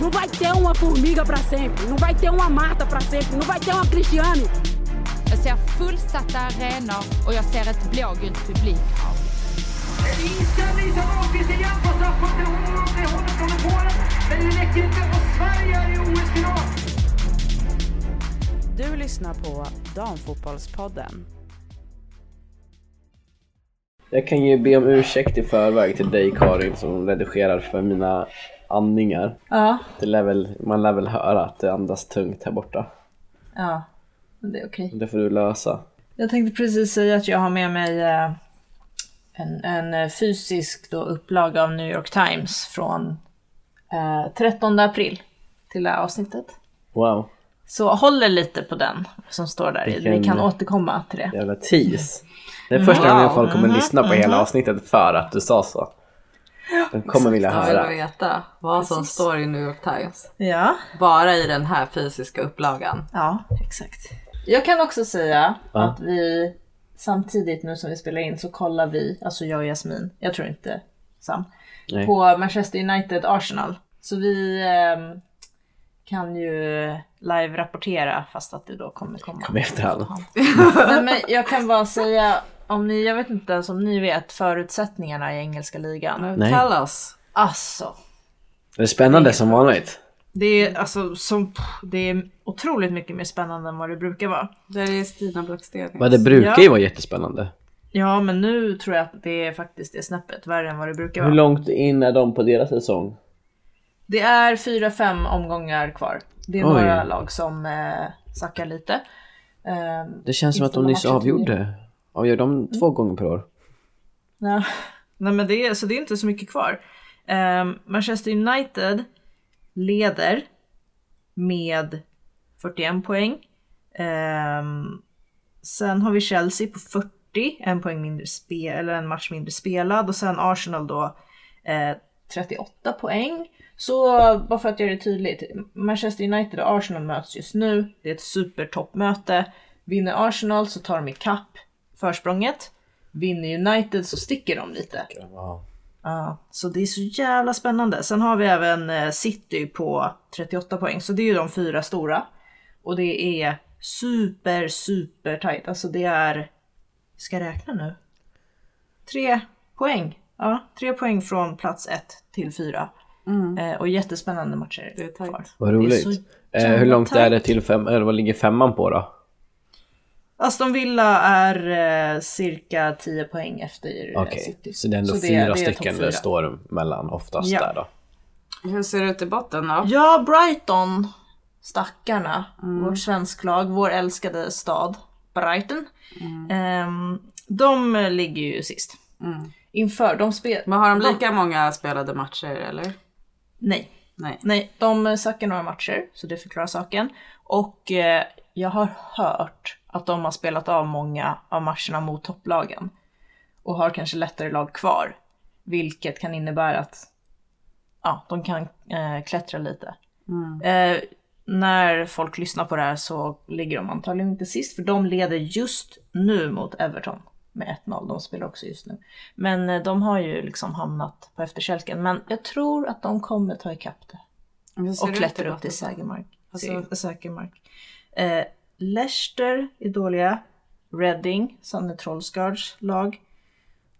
Não vai ter uma formiga para sempre, não vai ter uma Marta para sempre, não vai ter uma Cristiane. Jag ser fullsatta arenor och jag ser ett blågult publikhav. Inställning som Ahlqvist igen på straffpunkten. Hon det håller från Polen. Men det räcker inte och Sverige är i OS-final. Du lyssnar på Damfotbollspodden. Jag kan ju be om ursäkt i förväg till dig Karin som redigerar för mina andningar. Ja, Det lär väl, man lär väl höra att det andas tungt här borta. ja. Men det är okej. Det får du lösa. Jag tänkte precis säga att jag har med mig eh, en, en eh, fysisk då upplaga av New York Times från eh, 13 april till det här avsnittet. Wow, Så håller lite på den som står där i. Vi Vilken- kan återkomma till det. jävla tease. Det är första gången folk kommer lyssna på hela avsnittet för att du sa så. De kommer vilja Jag vill höra. veta vad som står i New York Times. Ja, Bara i den här fysiska upplagan. ja, exakt. Jag kan också säga Ja. att vi samtidigt nu som vi spelar in så kollar vi, alltså jag och Jasmin, jag tror inte Sam, Nej. på Manchester United Arsenal. Så vi ehm, kan ju live-rapportera fast att det då kommer komma. Kom efterhand. Nej, men jag kan bara säga, om ni, jag vet inte ens om ni vet förutsättningarna i engelska ligan. Nej. Tell us. Alltså, Det är spännande som vanligt. det är, alltså, som, det är otroligt mycket mer spännande än vad det brukar vara. Där är Stina Blackstenius. Men det brukar Ja. ju vara jättespännande. Ja, men nu tror jag att det är faktiskt är snäppet värre än vad det brukar Hur vara. långt in är de på deras säsong? Det är fyra, fem omgångar kvar. Det är Oj. några lag som eh, sackar lite. Ehm, Det känns som att de nyss matcher avgjorde. Avgör de två gånger per år? Ja. Nej men det är, så det är inte så mycket kvar. Ehm, Manchester United leder med 41 poäng. Ehm, sen har vi Chelsea på 40, en poäng mindre spe, eller en match mindre spelad och sen Arsenal då eh, 38 poäng. Så bara för att göra det tydligt, Manchester United och Arsenal möts just nu. Det är ett supertoppmöte. Vinner Arsenal så tar de ikapp försprånget. Vinner United så sticker de lite. Ja, så det är så jävla spännande. Sen har vi även eh, City på 38 poäng, så det är ju de fyra stora. Och det är super, super tight. Alltså det är, jag ska räkna nu. Tre poäng. Ja, tre poäng från plats ett till fyra. Eh, och jättespännande matcher Det är tajt. Vad Det är roligt. så Eh, hur långt är tajt. det till fem, eller vad ligger femman på då? Aston Villa är eh, cirka 10 poäng efter eh, Okej, City. så det är ändå Så fyra det stycken det står mellan oftast Ja. där då. Hur ser det ut i botten då? Ja, Brighton, stackarna, vårt svensklag, vår älskade stad Brighton. De eh, ligger ju sist. Inför, de spel... Men har de lika många spelade matcher eller? Nej. Nej. Nej, de sackar några matcher, så det förklarar saken. Och eh, jag har hört att de har spelat av många av matcherna mot topplagen. Och har kanske lättare lag kvar. Vilket kan innebära att ja, de kan eh, klättra lite. Eh, när folk lyssnar på det här så ligger de antagligen inte sist, för de leder just nu mot Everton med 1-0. De spelar också just nu. Men eh, de har ju liksom hamnat på efterkälken. Men jag tror att de kommer ta ikapp det och klättra upp till då? säker mark. Alltså- säker mark. Eh, Leicester är dåliga. Reading, Sanne Trollsgaards lag.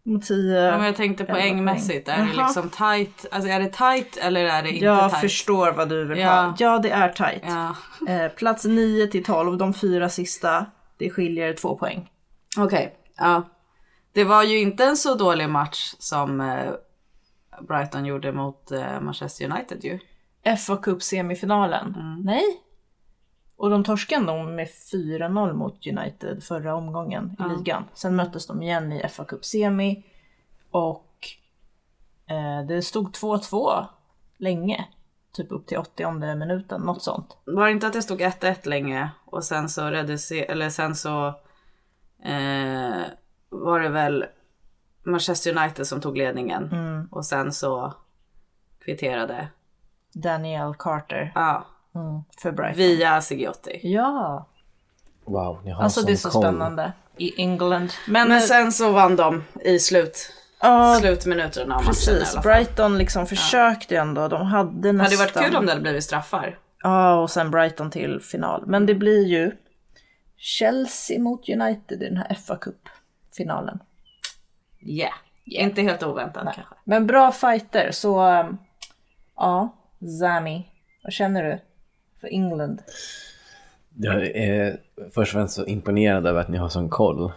Mot 10. Ja, men jag tänkte poängmässigt, är det liksom tight? Alltså är det tight eller är det inte jag tight? förstår vad du vill Ja. ha. Ja, det är tight. Ja. Eh, plats 9 till 12, de fyra sista, det skiljer två poäng. Okej, ja. Det var ju inte en så dålig match som eh, Brighton gjorde mot eh, Manchester United ju. FA Cup semifinalen. Nej. Och de torskade ändå med 4-0 mot United förra omgången i ligan. Sen möttes de igen i FA Cup semi. Och eh, det stod 2-2 länge. Typ upp till 80 minuten, något sånt. Var det inte att det stod 1-1 länge och sen så eller sen så eh, var det väl Manchester United som tog ledningen och sen så kvitterade Daniel Carter ja, mm, för Brighton. via Sigiotti. Ja, Wow, ni har alltså det är så koll. spännande. I England. Men, Men sen så vann de i slut Ja, slutminuterna av matchen i precis. alla fall. Brighton liksom försökte ju ändå. De hade Det nästan... hade varit kul om det hade blivit straffar. Ja, och sen Brighton till final. Men det blir ju Chelsea mot United i den här fa Cup-finalen. Yeah. Inte helt oväntat kanske. Men bra fighter, så um, ja, Zami. Vad känner du för England? Jag är först och främst så imponerad över att ni har sån koll.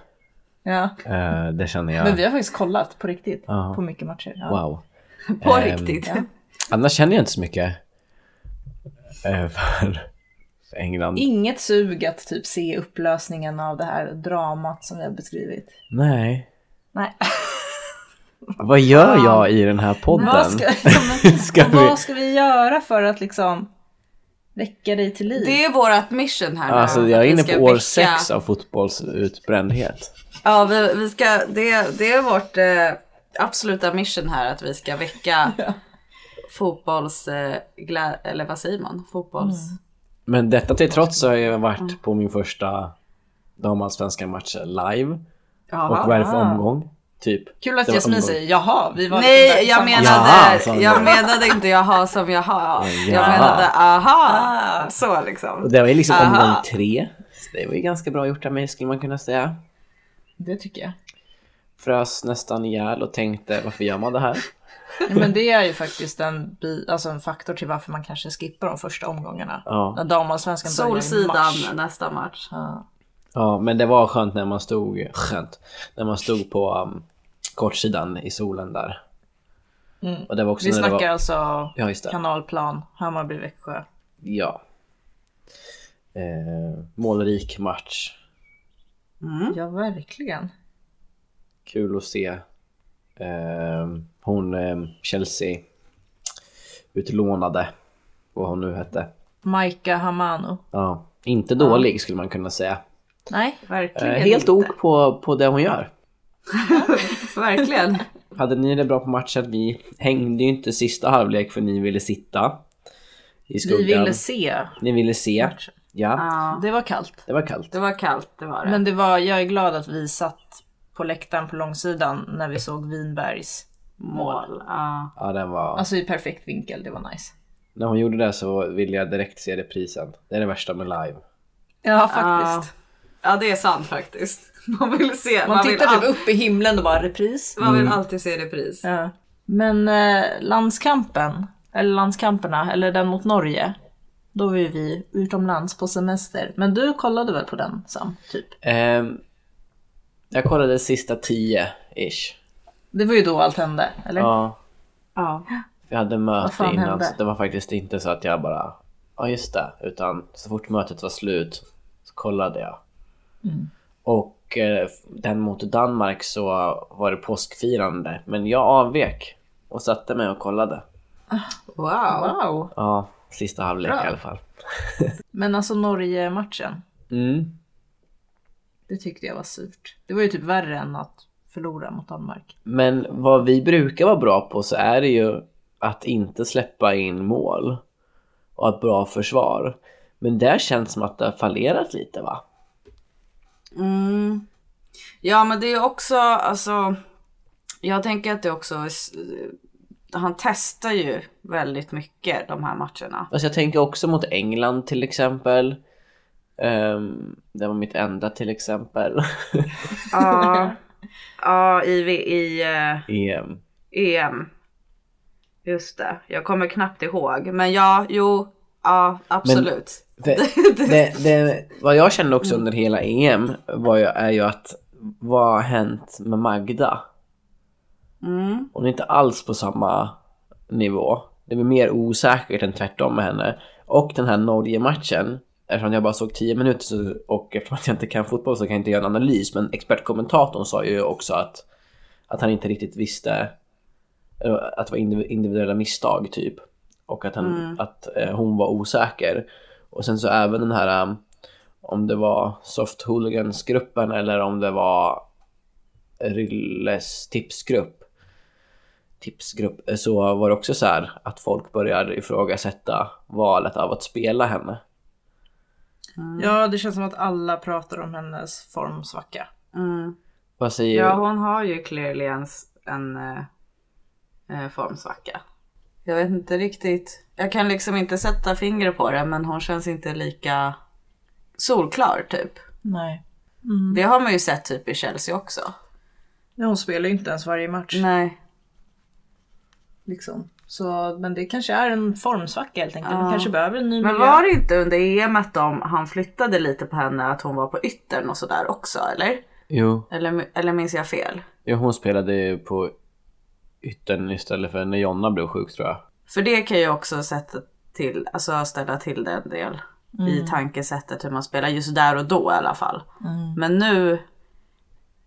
Ja, Eh, det känner jag. men vi har faktiskt kollat på riktigt Ja. på mycket matcher. Ja. Wow. På Ehm, riktigt. Annars känner jag inte så mycket eh, för, för England. Inget sug att typ se upplösningen av det här dramat som vi har beskrivit. Nej. Nej. Vad gör jag i den här podden? Vad ska, ja, men, Ska vi- vad ska vi göra för att liksom väcka dig till liv? Det är vårt mission här nu. Alltså jag är att vi inne ska på år väcka- sex av fotbollsutbrändhet. Ja, vi, vi ska, det, det är vårt eh, absoluta mission här att vi ska väcka fotbolls... Eh, glä, eller vad säger man? Fotbolls... Mm. Men detta till trots så har jag varit på min första damallsvenska match live. Och vad är det för omgång? Typ. Kul att Jasmin säger jaha, vi var Nej, jag menade, Jaha, jag menade inte jaha som jaha. Jag Jaha. menade aha. Så liksom. Och det var ju liksom Aha. omgång tre. Så det var ju ganska bra gjort av mig skulle man kunna säga. Det tycker jag. Frös nästan ihjäl och tänkte varför gör man det här? Ja, men det är ju faktiskt en, bi- alltså en faktor till varför man kanske skippar de första omgångarna. Ja. När damallsvenskan börjar i Solsidan mars. nästa match. Ja. Ja, men det var skönt när man stod, skönt, när man stod på um, kortsidan i solen där. Och det var också Vi snackar var, alltså Ja, kanalplan, Hammarby, Växjö. ja. Eh, målrik match. Ja, verkligen. Kul att se. Eh, hon, eh, Chelsea, utlånade, vad hon nu hette. Maika Hamano. Ja, inte dålig skulle man kunna säga. Nej, Eh, Verkligen helt inte. ok på, på det hon gör. Verkligen. Hade ni det bra på matchen? Vi hängde ju inte sista halvlek för ni ville sitta i skuggan. vi ville se. Ni ville se. matchen. Ja, Ja, Det var kallt. det var kallt. det var kallt, det var det. Men det var, jag är glad att vi satt på läktaren på långsidan när vi såg Winbergs mål. mål. Ja. Ja, den var... Alltså i perfekt vinkel, det var nice. När hon gjorde det så ville jag direkt se reprisen. Det är det värsta med live. Ja, faktiskt. Ja, det är sant faktiskt. Man vill se. Man, vill tittar typ all- upp i himlen och bara repris. Man vill alltid se repris. Ja. Men eh, landskampen, eller landskamperna, eller den mot Norge. Då var ju vi utomlands på semester. Men du kollade väl på den Sam? Typ. Ehm, jag kollade sista tio ish. Det var ju då allt hände, eller? Ja, Ja. vi hade Vad möte innan hände? så det var faktiskt inte så att jag bara Ja just det, utan så fort mötet var slut så kollade jag. Mm. Och eh, den mot Danmark så var det påskfirande men jag avvek och satte mig och kollade. Wow. Wow! Ja, sista halvlek Bra. i alla fall. Men alltså Norge-matchen, Mm. det tyckte jag var surt. Det var ju typ värre än att förlora mot Danmark. Men vad vi brukar vara bra på så är det ju att inte släppa in mål och ett bra försvar. Men där känns som att det har fallerat lite va? Mm. Ja men det är också alltså. Jag tänker att det också. är Han testar ju väldigt mycket de här matcherna. Alltså jag tänker också mot England till exempel. Ehm, det var mitt enda till exempel. Ja. ja i, i eh, EM. EM. Just det. Jag kommer knappt ihåg. Men ja, jo. Ja absolut. För det, det, vad jag kände också under hela EM var ju, är ju att vad har hänt med Magda? Mm. Hon är inte alls på samma nivå. Det blir mer osäkert än tvärtom med henne. Och den här Norge-matchen, eftersom jag bara såg 10 minuter så, och eftersom jag inte kan fotboll så kan jag inte göra en analys. Men expertkommentatorn sa ju också att, att han inte riktigt visste eller att det var indiv- individuella misstag typ. Och att, han, att eh, hon var osäker. Och sen så även den här um, om det var Soft Hooligans-gruppen eller om det var Rylles tipsgrupp tipsgrupp eh, så var det också så här att folk började ifrågasätta valet av att spela henne. Ja, det känns som att alla pratar om hennes formsvacka. Mm. Vad säger Ja hon har ju clearly en en eh, eh, formsvacka. Jag vet inte riktigt. Jag kan liksom inte sätta fingret på det men hon känns inte lika solklar typ. Nej. Det har man ju sett typ i Chelsea också. Ja, hon spelar ju inte ens varje match. Nej. Liksom. Så, men det kanske är en formsvacka helt enkelt. Man kanske behöver en ny Men miljö. var det inte under EM att de, han flyttade lite på henne att hon var på yttern och sådär också eller? Jo, Eller, eller minns jag fel? jo hon spelade ju på yttern istället för när Jonna blev sjuk tror jag. För det kan ju också sätta till, alltså ställa till det en del i tankesättet hur man spelar just där och då i alla fall. Men nu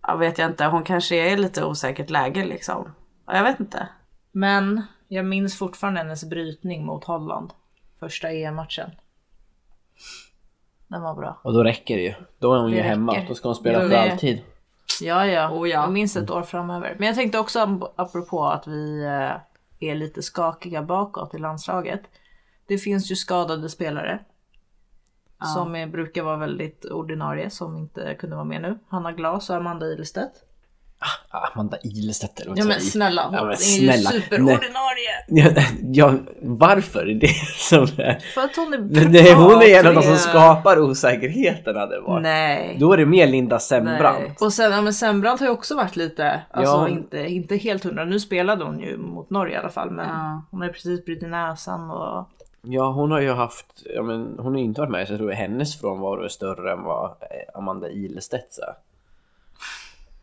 jag vet jag inte, hon kanske är i lite osäkert läge liksom. Ja, Jag vet inte. Men jag minns fortfarande hennes brytning mot Holland. Första EM-matchen. Den var bra. Och då räcker det ju. Då är hon Det ju hemma. räcker. Då ska hon spela Jo, för alltid. Ja, ja. Oh, ja. Jag minns ett år framöver. Men jag tänkte också ap- apropå att vi eh, är lite skakiga bakåt i landslaget. Det finns ju skadade spelare. Som är, brukar vara väldigt ordinarie som inte kunde vara med nu. Hanna Glas och Amanda Ilestedt. Ah, Amanda Ilestedt eller vad Ja men snälla, hon Ja, men är snälla. ju superordinarie. Ja, ja, varför? Det är som är... För att hon är Det, det, hon är en av de som skapar osäkerheten hade varit. Nej. Då är det mer Linda Sembrant. Nej. Och sen, ja men Sembrant har ju också varit lite, alltså Ja. inte, inte helt hundra. Nu spelade hon ju mot Norge i alla fall men Ja. hon har ju precis brutit näsan och Ja, hon har ju haft, ja men hon har ju inte varit med så jag tror att hennes frånvaro är större än vad eh, Amanda Ilestedts är.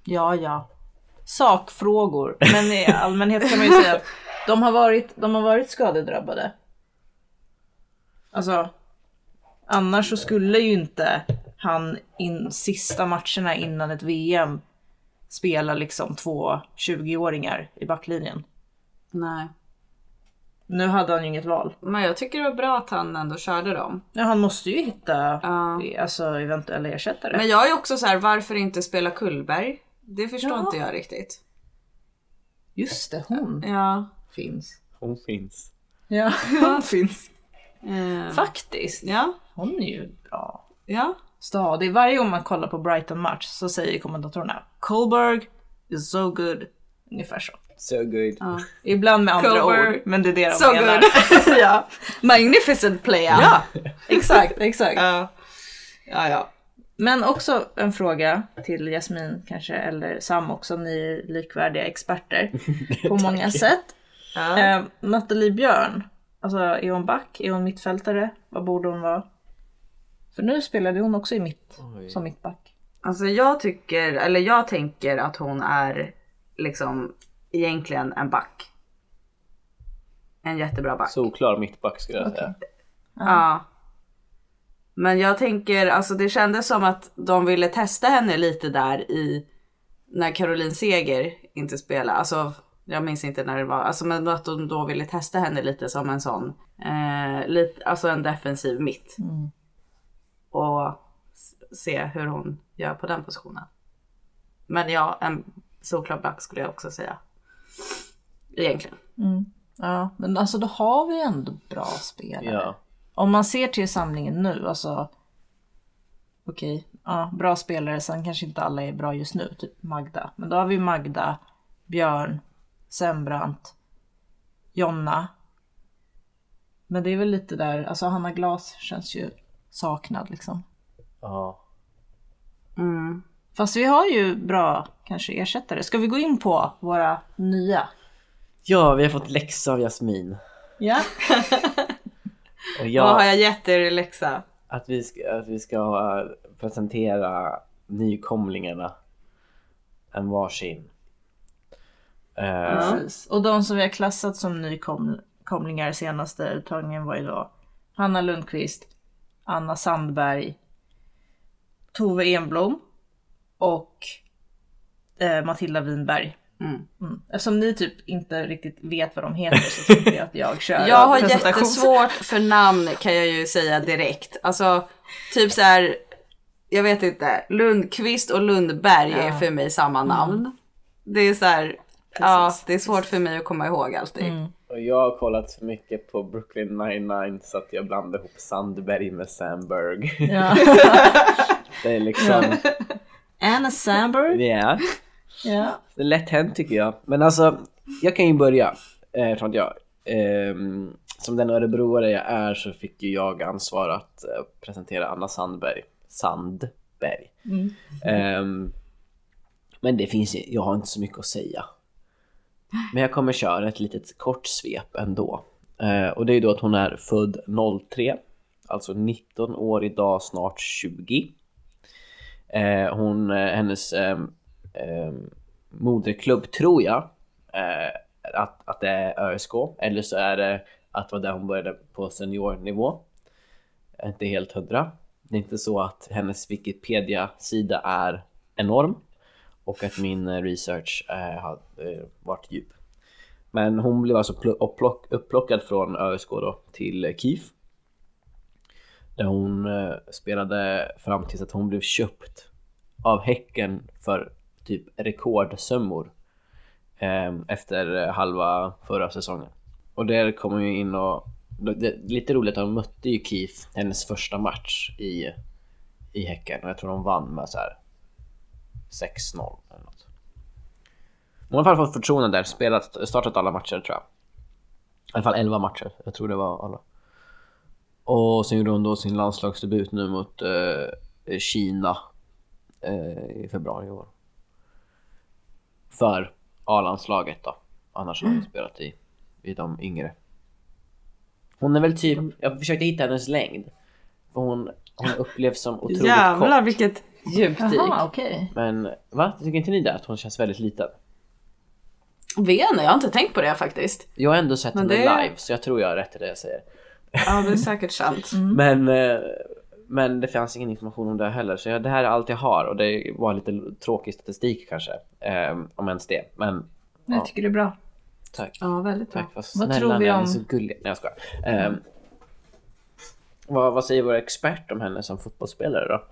Ja ja. Sakfrågor. Men i allmänhet kan man ju säga att de har varit, de har varit skadedrabbade. Alltså annars så skulle ju inte han in sista matcherna innan ett VM spela liksom två 20-åringar i backlinjen. Nej. Nu hade han ju inget val. Men jag tycker det var bra att han ändå körde dem. Ja, han måste ju hitta Ja. alltså, eventuella ersättare. Men jag är också så här, varför inte spela Kullberg? Det förstår Ja. inte jag riktigt. Just det, hon Ja. finns. Hon finns. Ja, hon finns. Eh, Faktiskt. ja. Hon är ju bra. Ja. Stadig. Varje gång man kollar på Brighton-match så säger kommentatorerna Colberg is so good. Ungefär så. So good. ja. Ibland med andra Colberg. ord, men det är det de So menar. good. ja. Magnificent player. Ja, exakt, exakt. Ja. Ja, ja. Men också en fråga till Jasmin kanske, eller Sam också, ni är likvärdiga experter på många sätt. ja. Eh, Nathalie Björn, alltså är hon back? Är hon mittfältare? Vad borde hon vara? För nu spelade hon också i mitt, som mittback. Alltså jag tycker, eller jag tänker att hon är liksom egentligen en back. En jättebra back. Solklar mittback skulle jag säga. Ja. Men jag tänker, alltså det kändes som att de ville testa henne lite där i när Caroline Seger inte spelade. Alltså jag minns inte när det var, alltså men att de då ville testa henne lite som en sån, eh, lite, alltså en defensiv mitt. Och s- se hur hon gör på den positionen. Men ja, en solklar back skulle jag också säga. Egentligen. Ja, men alltså då har vi ändå bra spelare. Ja. Om man ser till samlingen nu, alltså. Okej, ja, bra spelare. Sen kanske inte alla är bra just nu, typ Magda. Men då har vi Magda, Björn, Sembrant, Jonna. Men det är väl lite där, alltså Hanna Glas känns ju saknad liksom. ja. Mm. Fast vi har ju bra kanske ersättare. Ska vi gå in på våra nya? Ja, vi har fått läxa av Jasmin. Ja. Och Vad har jag, jag gett er i läxa? att vi ska, att vi ska presentera nykomlingarna en varsin. Precis. Och de som vi har klassat som nykomlingar senaste uttagningen var ju då Hanna Lundqvist, Anna Sandberg, Tove Enblom och eh, Matilda Winberg. Mm. Mm. Eftersom ni typ inte riktigt vet vad de heter så tycker jag att jag kör Jag har jättesvårt för namn kan jag ju säga direkt. Alltså typ så här. Jag vet inte. Lundqvist och Lundberg är för mig samma namn. Det är så här. Ja, det är svårt för mig att komma ihåg alltid. Och jag har kollat för mycket på Brooklyn 99 så att jag blandar ihop Sandberg med Sandberg. Ja. Det är liksom, Anna Sandberg. ja. Ja. Det är lätt hänt tycker jag. Men alltså, jag kan ju börja. Eh, från att jag, ehm, som den örebroare jag är så fick ju jag ansvar att eh, presentera Anna Sandberg. Sandberg. Ehm, men det finns ju, jag har inte så mycket att säga. Men jag kommer köra ett litet kort svep ändå. Eh, och det är ju då att hon är född 03. Alltså 19 år idag, snart 20. Eh, hon, eh, hennes eh, moderklubb tror jag eh, att, att det är ÖSK eller så är det att det var där hon började på seniornivå. Jag är inte helt hundra. Det är inte så att hennes Wikipedia-sida är enorm och att min eh, research eh, har eh, varit djup. Men hon blev alltså upplock, upplockad från ÖSK då till KIF. Där hon eh, spelade fram tills att hon blev köpt av Häcken för typ rekordsummor ehm, eh, efter halva förra säsongen. Och där kom hon ju in och det är lite roligt de hon mötte ju Keith hennes första match i, i Häcken och jag tror de vann med så här 6-0 eller något. Hon har i alla fall fått förtroende där, spelat, startat alla matcher tror jag. I alla fall 11 matcher, jag tror det var alla. Och sen gjorde hon då sin landslagsdebut nu mot eh, Kina eh, i februari i år. För A-landslaget då. Annars har hon spelat i, i de yngre. Hon är väl typ, jag försökte hitta hennes längd. För hon, hon upplevs som otroligt Jävlar kort. vilket djupdyk. Jaha, okej. Men va? Tycker inte ni det? Att hon känns väldigt liten? Vet jag har inte tänkt på det faktiskt. Jag har ändå sett Men henne det- live så jag tror jag har rätt i det jag säger. Ja, det är säkert sant. Men, eh, men det fanns ingen information om det heller så jag, det här är allt jag har och det var lite tråkig statistik kanske. Eh, om ens det. Men Jag tycker det är bra. tack. Ja, väldigt bra. Tack, vad Vad tror vi ni är, ni om- är så gulliga. Nej jag skojar. Ehm, vad, vad säger vår expert om henne som fotbollsspelare då?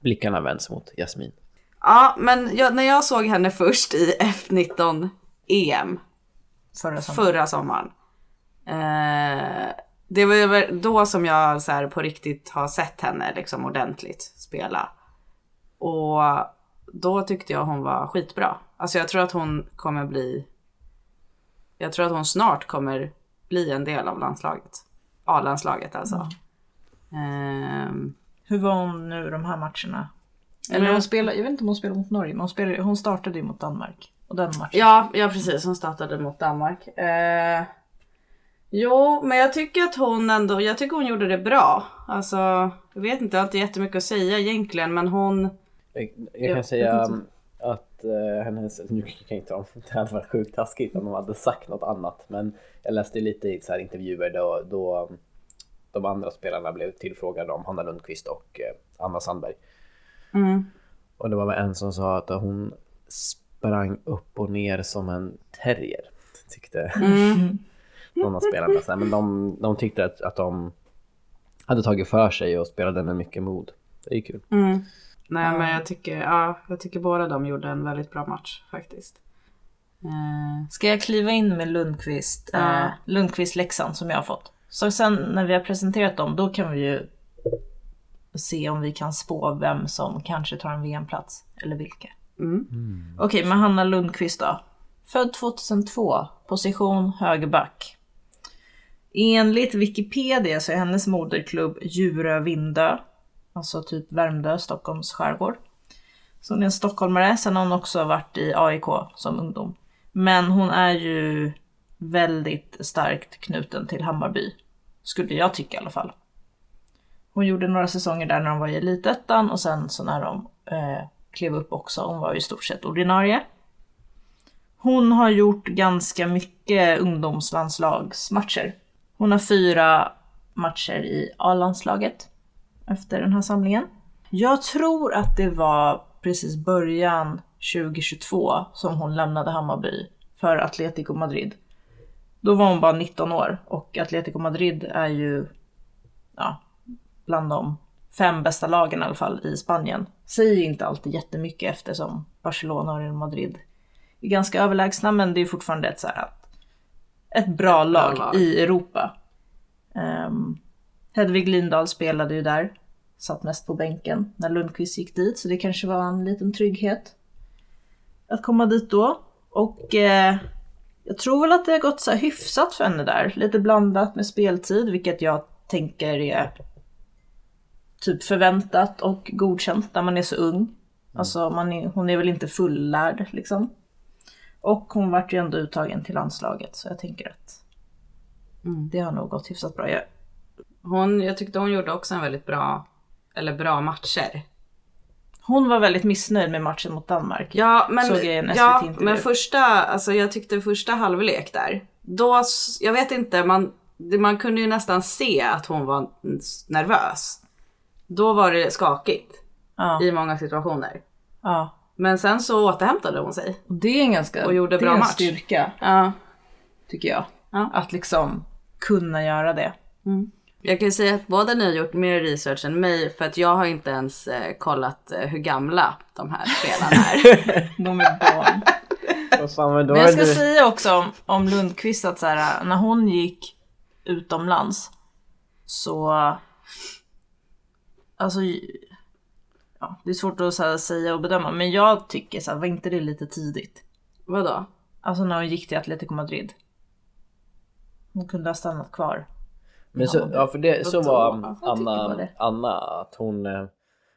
Blickarna vänds mot Jasmin. Ja, men jag, när jag såg henne först i F19 EM Förra sommaren. förra sommaren. Eh, det var då som jag så här, på riktigt har sett henne liksom ordentligt spela. Och då tyckte jag hon var skitbra. Alltså jag tror att hon kommer bli... Jag tror att hon snart kommer bli en del av landslaget. A-landslaget alltså. Ehm, Hur var hon nu de här matcherna? Eller hon spelade, jag vet inte om hon spelade mot Norge, men hon, spelade, hon startade ju mot Danmark. Och den matchen. Ja, ja precis. Hon startade mot Danmark. Eh, jo, men jag tycker att hon ändå, jag tycker hon gjorde det bra. Alltså, jag vet inte, jag har inte jättemycket att säga egentligen, men hon, Jag, jag Ja, kan jag säga att uh, hennes, nu kan jag inte om det hade varit sjukt taskigt om de hade sagt något annat men jag läste lite i så här intervjuer då, då de andra spelarna blev tillfrågade om Hanna Lundqvist och uh, Anna Sandberg. mm, Och det var väl en som sa att hon sprang upp och ner som en terrier. Tyckte mm, någon av spelarna. Så här, Men de, de tyckte att, att de hade tagit för sig och spelade med mycket mod. Det är kul. mm. Nej, men jag tycker, ja, jag tycker båda de gjorde en väldigt bra match faktiskt. Eh, Ska jag kliva in med Lundqvist, Ja. eh, Lundqvist Leksand som jag har fått. Så sen när vi har presenterat dem, då kan vi ju se om vi kan spå vem som kanske tar en VM-plats. Eller vilka. mm. Okej, men Hanna Lundqvist då. Född 2002, position högerback. Enligt Wikipedia så är hennes moderklubb Djurö Vindö, alltså typ Värmdö, Stockholms skärgård. Så hon är en stockholmare, sen har hon också varit i AIK som ungdom. Men hon är ju väldigt starkt knuten till Hammarby, skulle jag tycka i alla fall. Hon gjorde några säsonger där när de var i Elitettan och sen så när de eh, klev upp också, hon var ju i stort sett ordinarie. Hon har gjort ganska mycket ungdomslandslagsmatcher. Hon har fyra matcher i A-landslaget efter den här samlingen. Jag tror att det var precis början 2022 som hon lämnade Hammarby för Atletico Madrid. Då var hon bara 19 år och Atletico Madrid är ju ja, bland de fem bästa lagen i alla fall i Spanien. Säger inte alltid jättemycket eftersom Barcelona och Real Madrid är ganska överlägsna men det är fortfarande ett, så här, ett bra lag lag. i Europa. Um, Hedvig Lindahl spelade ju där, satt mest på bänken när Lundqvist gick dit så det kanske var en liten trygghet. att komma dit då. Och eh, jag tror väl att det har gått så hyfsat för henne där. Lite blandat med speltid, vilket jag tänker är typ förväntat och godkänt när man är så ung. Alltså man är, hon är väl inte fullärd liksom. Och hon vart ju ändå uttagen till landslaget så jag tänker att det har nog gått hyfsat bra. Jag, Hon, jag tyckte hon gjorde också en väldigt bra, eller bra matcher. hon var väldigt missnöjd med matchen mot Danmark. Ja, men, Såg jag i en ja, men första, alltså jag tyckte första halvlek där, då, jag vet inte, man, man kunde ju nästan se att hon var nervös. Då var det skakigt Ja, i många situationer. ja. Men sen så återhämtade hon sig. Och det är en ganska Och gjorde det bra är en match. styrka, Ja. tycker jag. Ja. Att liksom kunna göra det. Jag kan ju säga att båda ni har gjort mer research än mig för att jag har inte ens eh, kollat eh, hur gamla de här spelarna är. De är barn. Men jag ska säga också om, om Lundqvist att så här, när hon gick utomlands så... Alltså... Ja, det är svårt att så här, säga och bedöma men jag tycker så här, var inte det lite tidigt? Vadå? Alltså när hon gick till Atletico Madrid. Hon kunde ha stannat kvar. Men så, ja, för det, så var Anna. Anna att hon eh,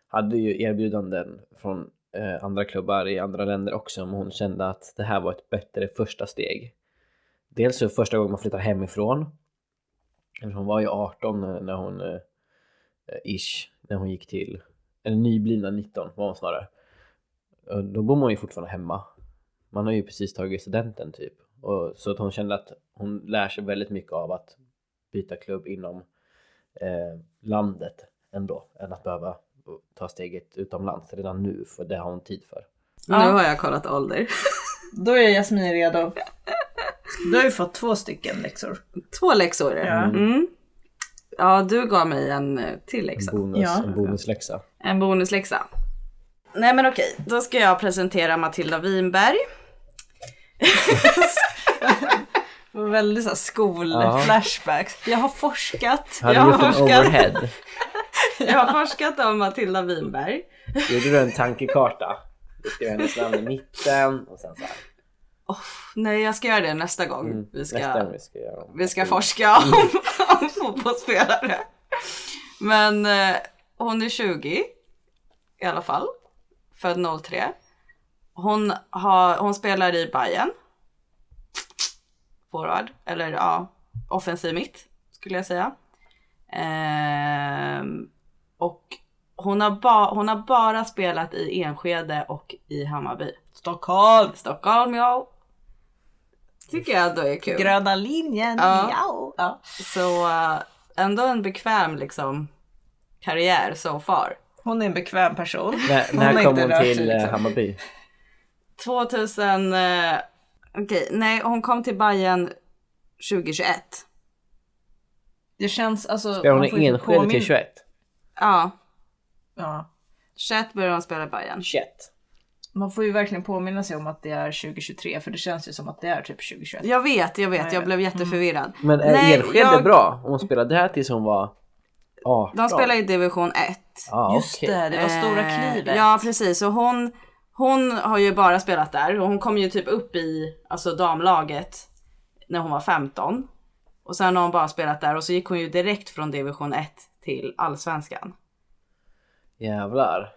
hade ju erbjudanden från eh, andra klubbar i andra länder också men hon kände att det här var ett bättre första steg. Dels så första gången man flyttar hemifrån. Hon var ju 18 när när hon eh, ish, när hon gick till, eller nyblivna 19 var hon snarare. Då bor man ju fortfarande hemma. Man har ju precis tagit studenten typ. Och, så att hon kände att hon lär sig väldigt mycket av att byta klubb inom eh, landet ändå än att behöva ta steget utomlands redan nu för det har hon tid för. Nu har jag kollat ålder. Då är Jasmin redo. Du har ju fått två stycken läxor. Två läxor. Ja. Mm. Ja, du gav mig en eh, till läxa. Bonus, Ja. En bonusläxa. En bonusläxa. Nej men okej, då ska jag presentera Matilda Winberg. Väldigt så här Ja. skol-flashbacks. Jag har forskat. Har du Jag har gjort en forskat. overhead? Jag har forskat om Matilda Winberg. Gjorde du en tankekarta? Du skrev hennes namn i mitten och sen så här. Nej, jag ska göra det nästa gång. vi, ska, Mm. Nästa vi ska göra om. vi ska forska om, om fotbollsspelare. Men eh, hon är 20 i alla fall. Född 03. Hon, har, hon spelar i Bayern. Forward, eller ja, offensiv mitt skulle jag säga. Ehm, och hon har, ba, hon har bara spelat i Enskede och i Hammarby. Stockholm! Stockholm, ja. Tycker jag ändå är kul. Gröna linjen, Ja. ja. ja. Så eh, ändå en bekväm liksom karriär so far. Hon är en bekväm person. När, Hon har när kom hon till eh, liksom. Hammarby? 2000, eh, okej, nej hon kom till Bayern 2021. Det känns alltså... Spelade hon får i Enskede till 21? Ja, Ja. 21 började hon spela i Bayern. 21. Man får ju verkligen påminna sig om att det är 2023 för det känns ju som att det är typ 2021. Jag vet, jag vet, jag blev jätteförvirrad. Men är Nej, Enskede jag- bra? Hon spelade där tills hon var 18? De spelar i division 1. ah, Just okej. det, det var stora Eh, klivet. Ja precis, och hon, hon har ju bara spelat där och hon kom ju typ upp i alltså damlaget när hon var 15. Och sen har hon bara spelat där och så gick hon ju direkt från division 1 till allsvenskan. Jävlar.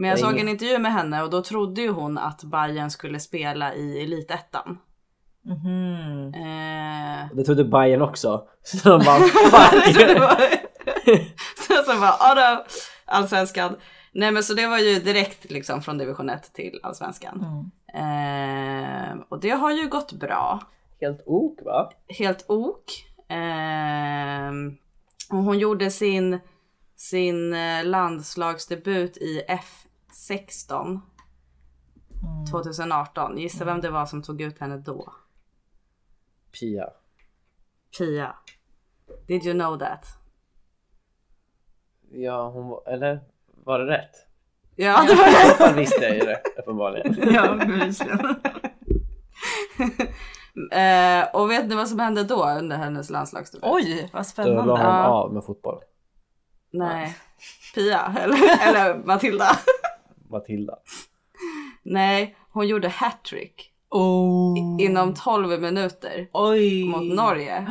Men jag såg en intervju med henne och då trodde ju hon att Bayern skulle spela i elitettan. Mhm. Eh, Det trodde Bayern också. Så de bara så så, bara, ja då, allsvenskan. Nej men så det var ju direkt liksom från division 1 till allsvenskan. Eh, och det har ju gått bra. Helt ok va? Helt ok. Eh, och hon gjorde sin, sin eh, landslagsdebut i F16 2018. Gissa vem det var som tog ut henne då? Pia. Pia. Did you know that? Ja hon var, eller var det rätt? Ja, det var det. Man visste jag ju det uppenbarligen. Ja, bevisligen. Eh, och vet ni vad som hände då under hennes landslagsdebut? Oj, vad Då la spännande. hon av med fotboll. Nej. Pia, eller, eller Matilda. Matilda. Nej, hon gjorde hattrick Oh. inom 12 minuter Oj. mot Norge.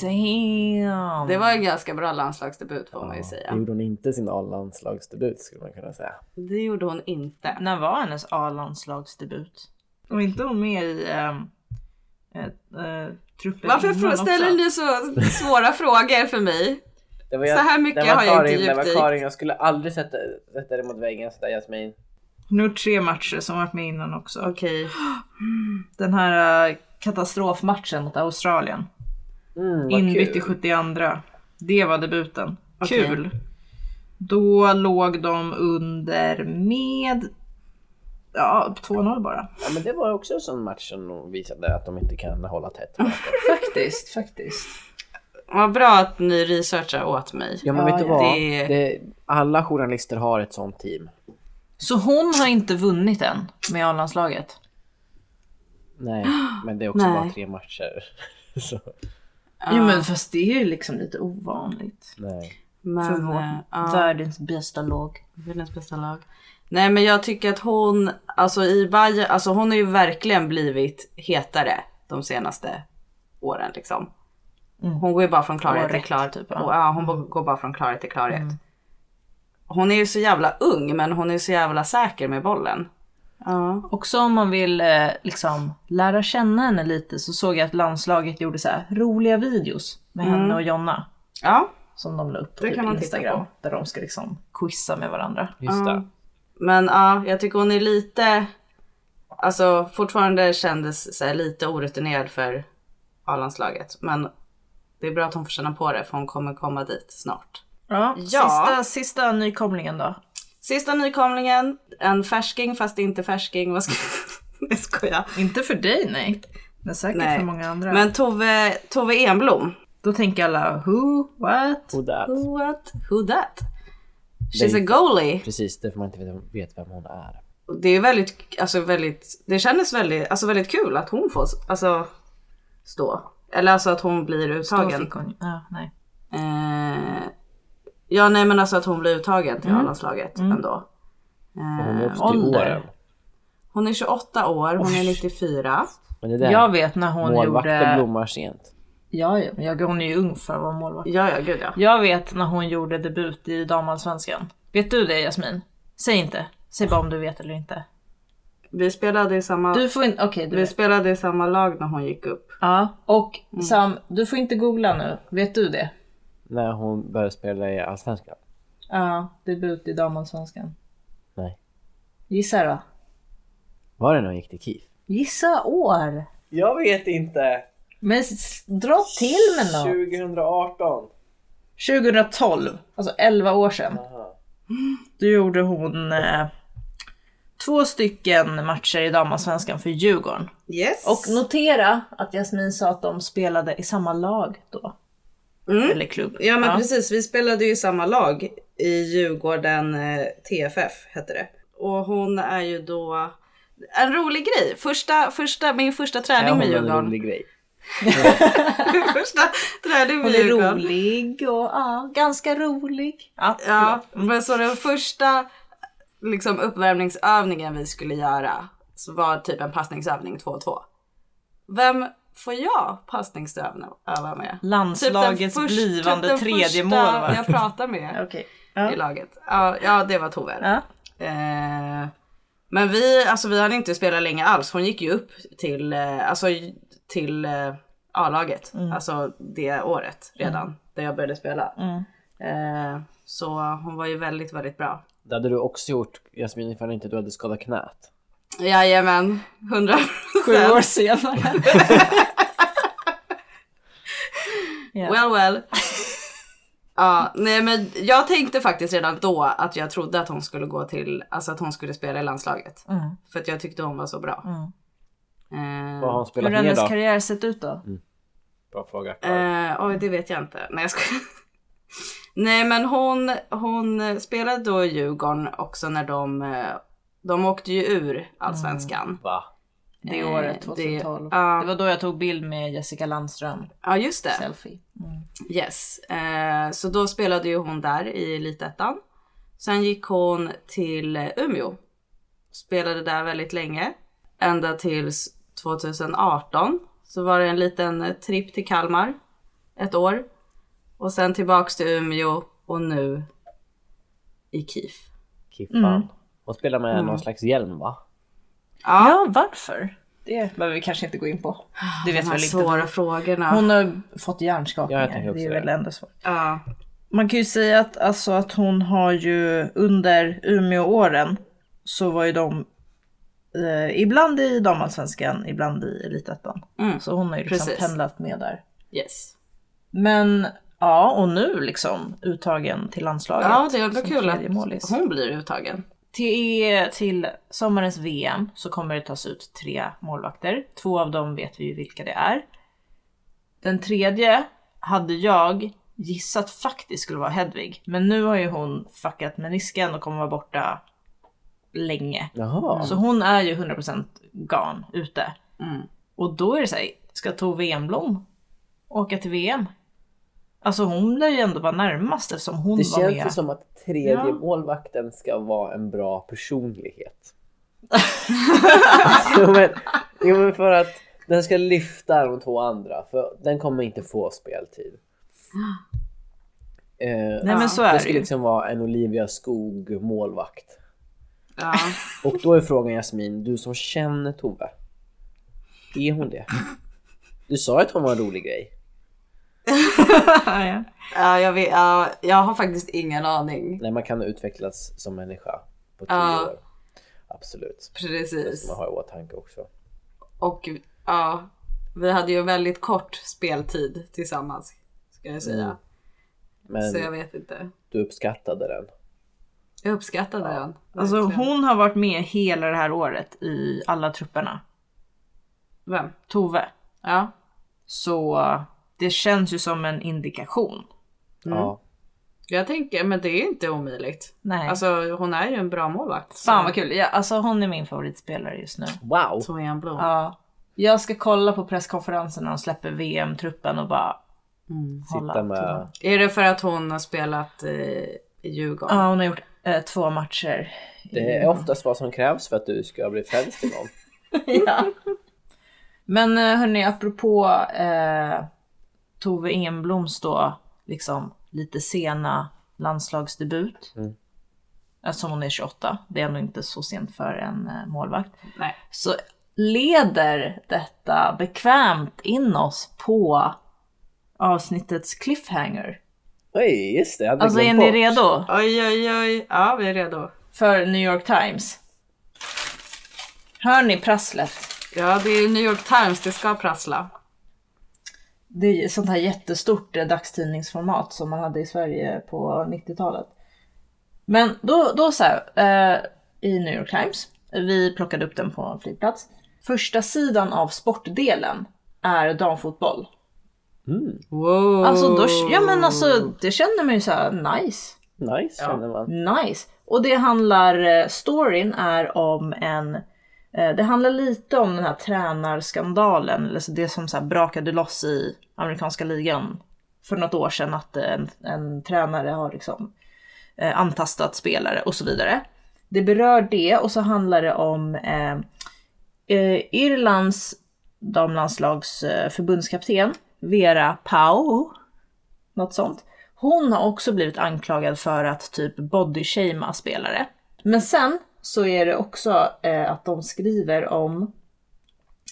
Damn. Det var en ganska bra landslagsdebut får man ju Det säga. gjorde hon inte sin A-landslagsdebut skulle man kunna säga. Det gjorde hon inte. När var hennes A-landslagsdebut? Och inte hon med i ett, äh, truppen Varför ställer ni så svåra frågor för mig? Det var Så här mycket det var har jag Karin, inte Det var djupdykt. Karin, jag skulle aldrig sätta, sätta dig mot väggen sådär Jasmin. Nu tre matcher som varit med innan också. Okej. Den här äh, katastrofmatchen mot Australien. Mm, Inbytt i 72. Det var debuten. Okej. Kul. Då låg de under med ja, 2-0 bara. Ja, men det var också en sån match som visade att de inte kan hålla tätt. Faktiskt, faktiskt. Vad bra att ni researchar åt mig. Ja men vet du vad? Det- Det... alla journalister har ett sånt team. Så hon har inte vunnit än med A-landslaget? Nej, men det är också Nej. bara tre matcher. Så, Jo men fast det är ju liksom lite ovanligt. nej. För Men, vårt eh, ja, världens bästa lag. världens bästa lag. Nej men jag tycker att hon, alltså i Bayern, alltså hon har ju verkligen blivit hetare de senaste åren liksom. Hon går ju bara från klarhet till klarhet. typ, ja. Och, ja, hon bara- går bara från klarhet till klarhet. Hon är ju så jävla ung men hon är så jävla säker med bollen. Ja. Också om man vill eh, liksom lära känna henne lite så såg jag att landslaget gjorde så här roliga videos med henne och Jonna. Ja, Som de la upp på Det typ kan man titta Instagram. på. Där de ska liksom quizza med varandra. Just det. men ja, jag tycker hon är lite, alltså fortfarande kändes så här, lite orutinerad för A-landslaget. Men det är bra att hon får känna på det för hon kommer komma dit snart. Ja, Ja. Sista, sista nykomlingen då. Sista nykomlingen, en färsking fast inte färsking. Vad ska jag skojar. Inte för dig nej. Men säkert Nej. för många andra. Men Tove, Tove Enblom. Då tänker alla who, what? Who that? Who what? Who that? She's Det- a goalie. Precis, därför man inte vet, vet vem hon är. Det är väldigt, alltså väldigt, det kändes väldigt, alltså väldigt kul att hon får, alltså stå. Eller alltså att hon blir Då uttagen. fick hon, ja, nej. Eh, ja nej men alltså att hon blir uttagen till A-landslaget ändå. För hon är Eh, också till ålder. åren. hon är 28 år, hon är 94. Men det där, Jag vet när hon målvakter gjorde... blommar sent. Ja, ja, jag, hon är ju ung för att vara målvakt. Ja ja gud ja. Jag vet när hon gjorde debut i damallsvenskan. Vet du det Jasmin? Säg inte. Säg bara om du vet eller inte. Vi spelade i samma, Du får inte, okej du vi vet. spelade i samma lag när hon gick upp. Ja, och Sam, du får inte googla nu. Vet du det? När hon började spela i Allsvenskan. Ja, debut i damallsvenskan. Nej. Gissa då. Var det när hon gick till KIF? Gissa år. Jag vet inte. Men s- dra till med något. 2018. 2012, alltså 11 år sedan. Då gjorde hon eh, två stycken matcher i damallsvenskan för Djurgården. Yes. Och notera att Jasmin sa att de spelade i samma lag då. Eller klubb. Ja men precis, vi spelade ju i samma lag i Djurgården eh, TFF hette det. Och hon är ju då en rolig grej. Första, första, min första träning med en Djurgården. rolig grej. första träning med Hon är Djurgården. rolig och ja, ganska rolig. Ja, Ja, men så den första liksom uppvärmningsövningen vi skulle göra så var typ en passningsövning 2-2. Vem får jag passningsöva med? Landslagets först- blivande den tredje målvakt. jag pratar med Okej. i laget. Ja, ja det var Tove. Ja. Eh, men vi, alltså vi hade inte spelat länge alls. Hon gick ju upp till, eh, alltså, till eh, A-laget. Alltså det året redan. Där jag började spela. Eh, så hon var ju väldigt, väldigt bra. Det hade du också gjort Jasmin ifall inte du hade skadat knät. Jajamän, 100 Sju år senare. Ja. Well well. Ja, nej men jag tänkte faktiskt redan då att jag trodde att hon skulle gå till, alltså att hon skulle spela i landslaget. Mm. För att jag tyckte hon var så bra. Eh, Vad har hon Hur spelat har mer hennes då? karriär sett ut då? Bra fråga. Eh, oj, det vet jag inte. Nej, jag skojar. Nej, men hon, hon spelade då i Djurgården också när de, eh, de åkte ju ur allsvenskan. Va? Det Eh, året, det- 2012. ja. Det var då jag tog bild med Jessica Landström. Ja, just det. Selfie. Yes. Eh, så då spelade ju hon där i elitettan. Sen gick hon till Umeå. Spelade där väldigt länge. Ända tills 2018 så var det en liten tripp till Kalmar. Ett år. Och sen tillbaks till Umeå och nu i KIF. Kiffan. Hon spelar med någon slags hjälm va? Ja, Ja, varför? Det behöver vi kanske inte gå in på. Det vet de här väl inte. svåra frågorna. Hon har fått Ja, jag hjärnskakningar. tänker det är väl det enda svaret. Ja. Man kan ju säga att, alltså, att hon har ju under Umeå-åren så var ju de eh, ibland i damallsvenskan, ibland i elitettan. Mm. Så hon har ju liksom Precis. pendlat med där. Yes. Men ja, och nu liksom uttagen till landslaget. Ja, det är kul att hon blir uttagen. Till, till sommarens VM så kommer det tas ut tre målvakter. Två av dem vet vi ju vilka det är. Den tredje hade jag gissat faktiskt skulle vara Hedvig. Men nu har ju hon fuckat menisken och kommer vara borta länge. Jaha. Så hon är ju 100% gone ute. Mm. Och då är det så här, ska Tove Enblom åka till VM? Alltså hon lär ju ändå vara närmast eftersom hon Det var känns med. ju som att tredje Ja. målvakten ska vara en bra personlighet. jo, men, jo men för att den ska lyfta de två andra för den kommer inte få speltid. Eh, Nej men så är det det ska liksom vara en Olivia Skog målvakt. Ja. Och då är frågan Jasmin, du som känner Tove. Är hon det? Du sa att hon var en rolig grej. Ja, ja. Ja, jag, vet, ja, jag har faktiskt ingen aning. Nej, man kan utvecklas som människa på tio Ja. år. Absolut. Det ska Precis. man ha i åtanke också. Och ja, vi hade ju väldigt kort speltid tillsammans. Ska jag säga. Mm. Men Så jag vet inte. du uppskattade den. Jag uppskattade den. Alltså verkligen. hon har varit med hela det här året i alla trupperna. Vem? Tove. Ja. Så det känns ju som en indikation. Ja. Jag tänker, men det är inte omöjligt. Nej. Alltså hon är ju en bra målvakt. så- Fan vad kul. Ja, alltså hon är min favoritspelare just nu. Wow! Så är han blå. Ja. Jag ska kolla på presskonferensen när de släpper VM-truppen och bara hålla Sitta med... Är det för att hon har spelat eh, i Djurgården? Ja, hon har gjort eh, två matcher. Det är oftast vad som krävs för att du ska bli frälst till någon. ja. Men eh, hörni, apropå eh, Tove Enbloms då, liksom lite sena landslagsdebut. Mm. Eftersom hon är 28, det är ändå inte så sent för en eh, målvakt. Nej. Så leder detta bekvämt in oss på avsnittets cliffhanger. Oj, just det. Alltså är ni bort. redo Oj, oj, oj. Ja, vi är redo. för New York Times? Hör ni prasslet? Ja, det är New York Times. Det ska prassla. Det är sånt här jättestort eh, dagstidningsformat som man hade i Sverige på 90-talet. Men då, då så här, eh, i New York Times, vi plockade upp den på en flygplats. Första sidan av sportdelen är damfotboll. Wow. Alltså, då, ja men alltså det känner man ju så här, nice. Nice känner man. Nice. Och det handlar, eh, storyn är om en, Eh, det handlar lite om den här tränarskandalen, eller det som så här brakade loss i amerikanska ligan för något år sedan att eh, en, en tränare har liksom eh, antastat spelare och så vidare. Det berör det och så handlar det om eh, Irlands damlandslags förbundskapten Vera Pau, något sånt. Hon har också blivit anklagad för att typ bodyshamea spelare. Men sen så är det också eh, att de skriver om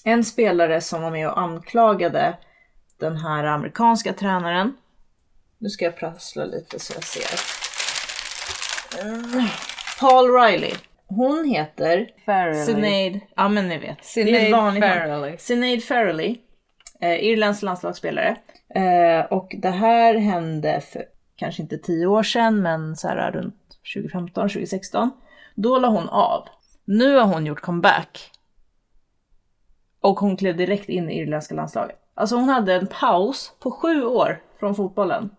en spelare som var med och anklagade den här amerikanska tränaren. Nu ska jag prassla lite så jag ser. Mm. Paul Riley. Hon heter Sinead, ja men ni vet. Sinead. Farrelly. Sinead Farrelly, eh, Irlands landslagsspelare. Eh, och det här hände för kanske inte tio år sedan, men så här runt 2015, 2016. Då la hon av. Nu har hon gjort comeback. Och hon klev direkt in i irländska landslaget. Alltså hon hade en paus på sju år från fotbollen.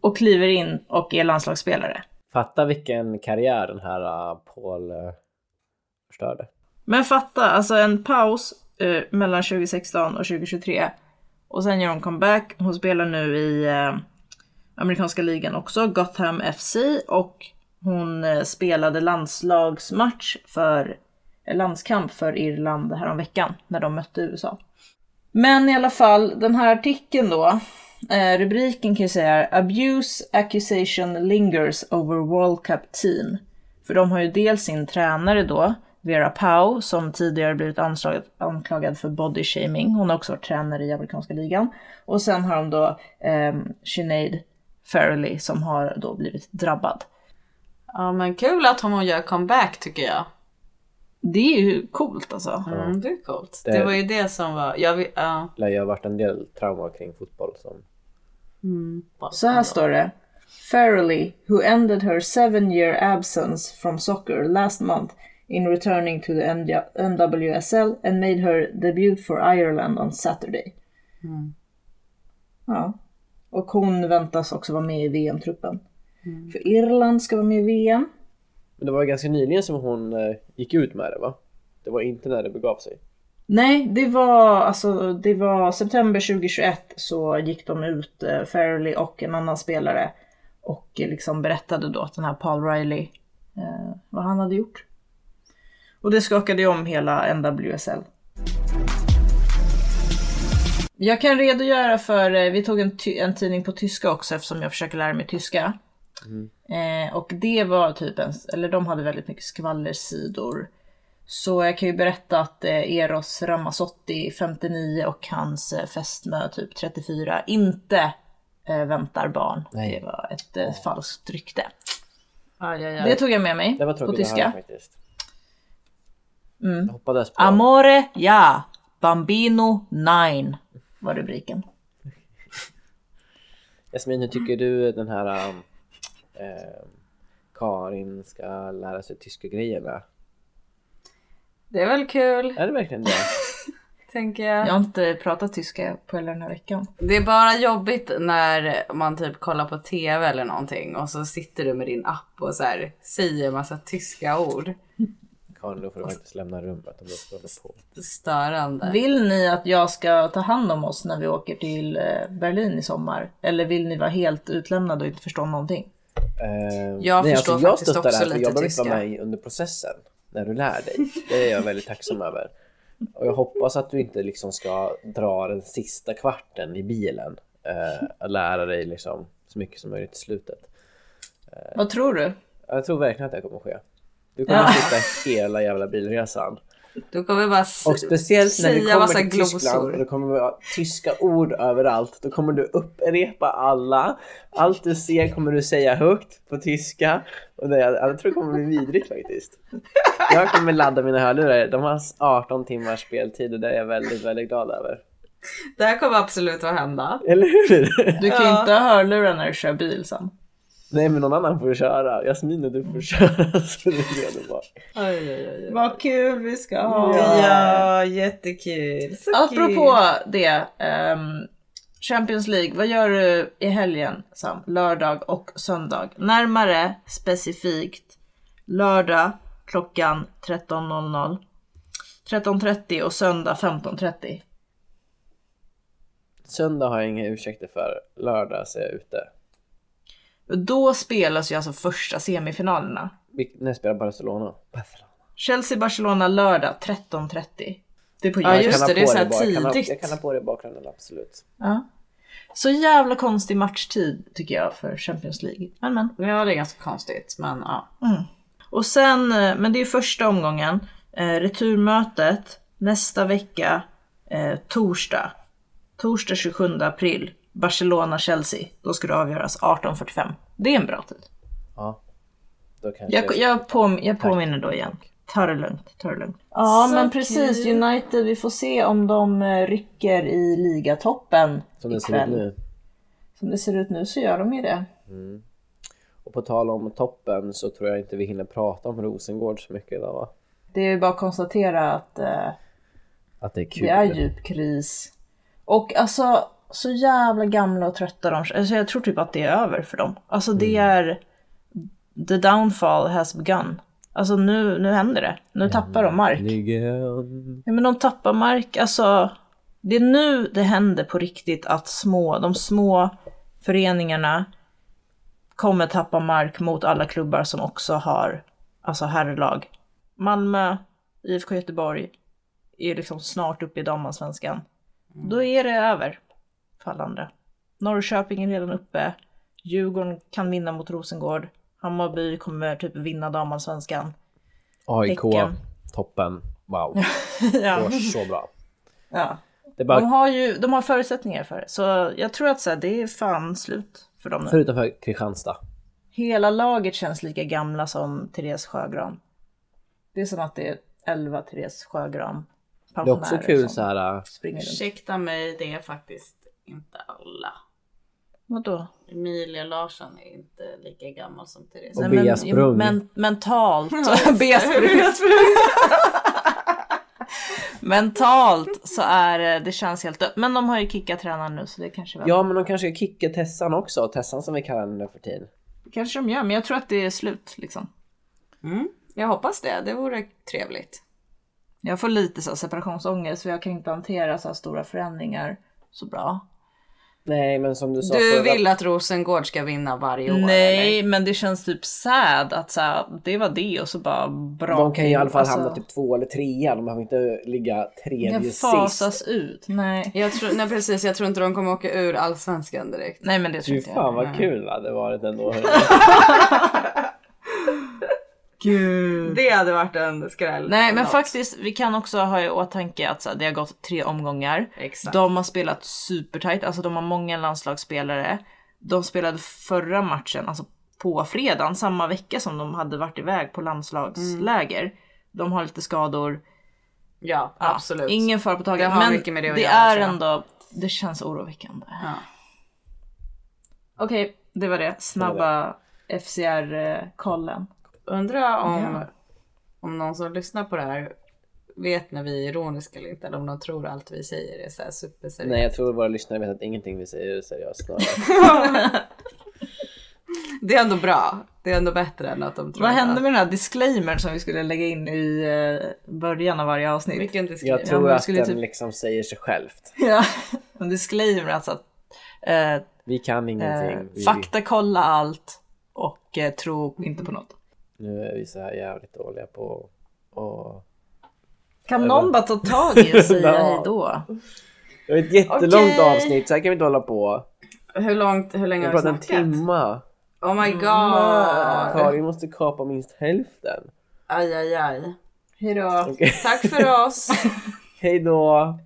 Och kliver in och är landslagsspelare. Fatta vilken karriär den här uh, Paul uh, förstörde. Men fatta, alltså en paus eh, mellan 2016 och 2023. Och sen gör hon comeback. Hon spelar nu i amerikanska ligan också, Gotham FC. Och hon eh, spelade landslagsmatch för eh, landskamp för Irland häromveckan när de mötte USA. Men i alla fall, den här artikeln då, eh, rubriken kan jag säga är Abuse accusation lingers over World Cup team. För de har ju dels sin tränare då, Vera Pau, som tidigare blivit anklagad, anklagad för body shaming. Hon har också varit tränare i amerikanska ligan. Och sen har de då eh, Sinead Farrelly som har då blivit drabbad. Ja men kul att hon gör comeback tycker jag. Det är ju coolt alltså. Mm, det är coolt. Det- Det var ju det som var, jag vill, ja. Lär ju ha varit en del trauma kring fotboll som... Så här står det. Farrelly, who ended her seven year absence from soccer last month in returning to the NWSL and made her debut for Ireland on Saturday. Ja. Och hon väntas också vara med i VM-truppen. För Irland ska vara med i VM. Men det var ganska nyligen som hon eh, gick ut med det va? Det var inte när det begav sig. Nej, det var alltså det var september 2021 så gick de ut, eh, Farrelly och en annan spelare och eh, liksom berättade då att den här Paul Riley, eh, vad han hade gjort. Och det skakade ju om hela NWSL. Jag kan redogöra för, eh, vi tog en, en tidning på tyska också eftersom jag försöker lära mig tyska. Eh, och det var typ en, eller de hade väldigt mycket skvallersidor. Så jag kan ju berätta att eh, Eros Ramazzotti 59 och hans eh, fästmö typ 34 inte eh, väntar barn. Nej. Det var ett eh, falskt rykte. Aj, aj, Det aj. tog jag med mig Det var på tyska. faktiskt. Mm. På... Amore, ja. Bambino, nine. Var rubriken. Jasmin, hur tycker du den här... um, Eh, Karin ska lära sig tyska grejerna? Det är väl kul, Är det verkligen det? tänker jag. Jag har inte pratat tyska på hela den här veckan. Det är bara jobbigt när man typ kollar på tv eller någonting och så sitter du med din app och så här säger massa tyska ord. Karin, då får du faktiskt lämna rummet om du står på. Störande. Vill ni att jag ska ta hand om oss när vi åker till eh, Berlin i sommar? Eller vill ni vara helt utlämnade och inte förstå någonting? Eh, Jag förstår jag faktiskt stöttar det här också för lite jag behöver inte vara med under processen när du lär dig. Det är jag väldigt tacksam över. Och jag hoppas att du inte liksom ska dra den sista kvarten i bilen eh, och lära dig liksom så mycket som möjligt i slutet. Vad tror du? Jag tror verkligen att det kommer ske. Du kommer Ja. sitta hela jävla bilresan. Du kommer bara Och speciellt när du säga kommer massa till Tyskland och glosor. det kommer vara tyska ord överallt. Då kommer du upprepa alla. Allt du ser kommer du säga högt på tyska. Och det, jag tror det kommer bli vidrigt faktiskt. Jag kommer ladda mina hörlurar. De har 18 timmars speltid och det är jag väldigt, väldigt glad över. Det här kommer absolut att hända. Eller hur? Du kan ju inte ha hörlurar när du kör bil sen. Nej men någon annan får köra. Jasmin och du får köra. Så det är det bara. Oj, oj, oj. Vad kul vi ska ha! Ja, jättekul. Så Apropå det, ehm, Champions League, vad gör du i helgen Sam? Lördag och söndag. Närmare specifikt lördag klockan 13.00. 13.30 och söndag 15.30. Söndag har jag inga ursäkter för. Lördag så är jag ute. Då spelas ju alltså första semifinalerna. När spelar Barcelona? Barcelona. Chelsea-Barcelona lördag 13.30. Det är på Ja, Djurgården. just kan ha det, det är på så här bara. Jag kan ha- tidigt. Jag kan ha på det i bakgrunden, absolut. Ja. Så jävla konstig matchtid tycker jag för Champions League. Men men. Ja, det är ganska konstigt, men ja. Och sen, eh, men det är första omgången. Eh, returmötet nästa vecka, eh, torsdag. Torsdag 27 april. Barcelona-Chelsea. Då ska det avgöras 18.45. Det är en bra tid. Ja. Då kanske Jag, jag, påm jag påminner då igen. Ta det lugnt, ta det lugnt. Ja men precis, United, vi får se om de eh, rycker i ligatoppen Som det ser ut ikväll. nu. Som det ser ut nu så gör de ju det. Och på tal om toppen så tror jag inte vi hinner prata om Rosengård så mycket idag va? Det är ju bara att konstatera att eh, Att det är kul. det är djup kris. Och alltså så jävla gamla och trötta de alltså, Jag tror typ att det är över för dem. Alltså det är The downfall has begun. Alltså nu, nu händer det. Nu tappar de mark. Ja, men de tappar mark. Alltså, det är nu det händer på riktigt att små, de små föreningarna kommer tappa mark mot alla klubbar som också har alltså herrlag. Malmö, IFK Göteborg är liksom snart uppe i damallsvenskan. Då är det över för alla andra. Norrköping är redan uppe. Djurgården kan vinna mot Rosengård. Hammarby kommer typ vinna damallsvenskan. AIK, Häcken. toppen. Wow. ja. Det var så bra. ja. Bara De har ju de har förutsättningar för det. Så jag tror att så här, det är fan slut för dem nu. förutom för Kristianstad. Hela laget känns lika gamla som Therese Sjögran. Det är som att det är 11 Therese Sjögran Det är också kul så här. äh. Ursäkta mig, det är faktiskt inte alla. Vadå? Emilia Larsson är inte lika gammal som Therese. Och Bea Sprung. Men, mentalt. Bea Sprung. mentalt så är det, det känns helt dött. Men de har ju kickat tränaren nu så det kanske väl. Ja men de kanske kickar Tessan också. Tessan som vi kallar henne för tiden. kanske de gör. Men jag tror att det är slut liksom. Mm, jag hoppas det, det vore trevligt. Jag får lite så separationsångest för jag kan inte hantera så här stora förändringar så bra. Nej men som du sa Du förra- vill att Rosengård ska vinna varje år? Nej, eller? men det känns typ sad att så här, det var det och så bara bra. De kan ju i alla fall alltså, hamna typ två eller trea. De behöver inte ligga tredje Det sist. fasas ut. Nej. Jag tror, nej precis, jag tror inte de kommer åka ur allsvenskan direkt. Nej men det tror Fy inte fan jag. vad kul det hade varit ändå. Gud. Det hade varit en skräll. Nej men Något. faktiskt, vi kan också ha i åtanke att så här, det har gått tre omgångar. Exakt. De har spelat supertight, alltså de har många landslagsspelare. De spelade förra matchen, alltså på fredagen, samma vecka som de hade varit iväg på landslagsläger. De har lite skador. Ja, Ja, absolut. Ingen fara på taget. Men mycket med det att det göra, är ändå, det känns oroväckande. Ja. Okej, det var det. Snabba FCR-kollen. Undrar om, Ja. om någon som lyssnar på det här vet när vi är ironiska eller inte. Eller om de tror allt vi säger är så här superseriöst. Nej jag tror våra lyssnare vet att ingenting vi säger är seriöst snarare. Det är ändå bra. Det är ändå bättre än att de tror Vad hände med den här disclaimern som vi skulle lägga in i eh, början av varje avsnitt? Vilken disclaimer? Jag tror men att den typ- liksom säger sig självt. Ja, en disclaimer alltså att eh, Vi kan ingenting. eh, Vi, faktakolla allt och eh, tro inte på något. Nu är vi så här jävligt dåliga på och... Kan någon bara ta tag i och säga Ja. hej då? Det var ett jättelångt Okej. avsnitt, så här kan vi inte hålla på. Hur långt, hur länge har vi pratat en snackat? timma. Oh my god. Karin måste kapa minst hälften. Aj, aj, aj. Hej då. Okej. Tack för oss. Hej då!